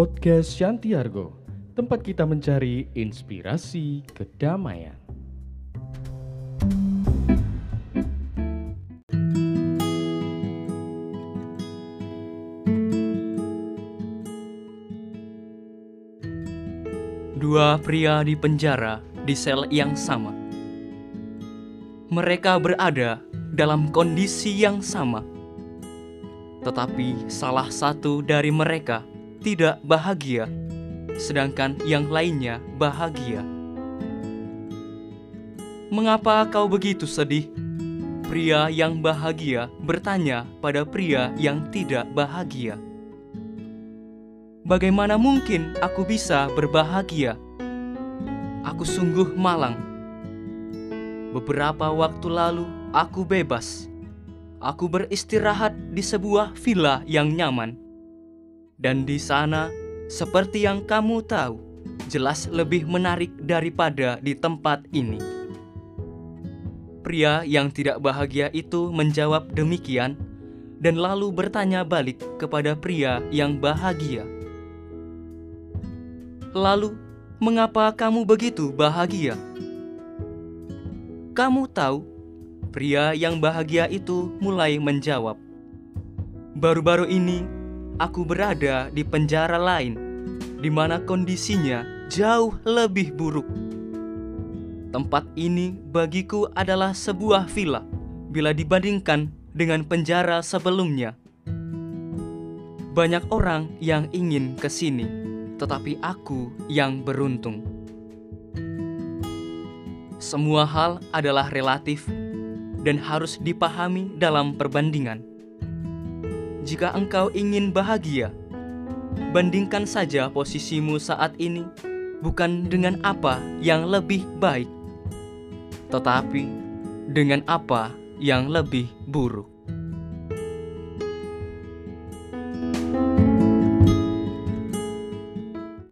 Podcast Shantiargo, tempat kita mencari inspirasi kedamaian. Dua pria di penjara di sel yang sama. Mereka berada dalam kondisi yang sama, tetapi salah satu dari mereka tidak bahagia, sedangkan yang lainnya bahagia. Mengapa kau begitu sedih? Pria yang bahagia bertanya pada pria yang tidak bahagia. Bagaimana mungkin aku bisa berbahagia? Aku sungguh malang. Beberapa waktu lalu aku bebas. Aku beristirahat di sebuah villa yang nyaman. Dan di sana, seperti yang kamu tahu, jelas lebih menarik daripada di tempat ini. Pria yang tidak bahagia itu menjawab demikian dan lalu bertanya balik kepada pria yang bahagia. Lalu, mengapa kamu begitu bahagia? Kamu tahu, pria yang bahagia itu mulai menjawab, "Baru-baru ini aku berada di penjara lain, di mana kondisinya jauh lebih buruk. Tempat ini bagiku adalah sebuah villa bila dibandingkan dengan penjara sebelumnya. Banyak orang yang ingin ke sini, tetapi aku yang beruntung. Semua hal adalah relatif dan harus dipahami dalam perbandingan. Jika engkau ingin bahagia, bandingkan saja posisimu saat ini bukan dengan apa yang lebih baik, tetapi dengan apa yang lebih buruk.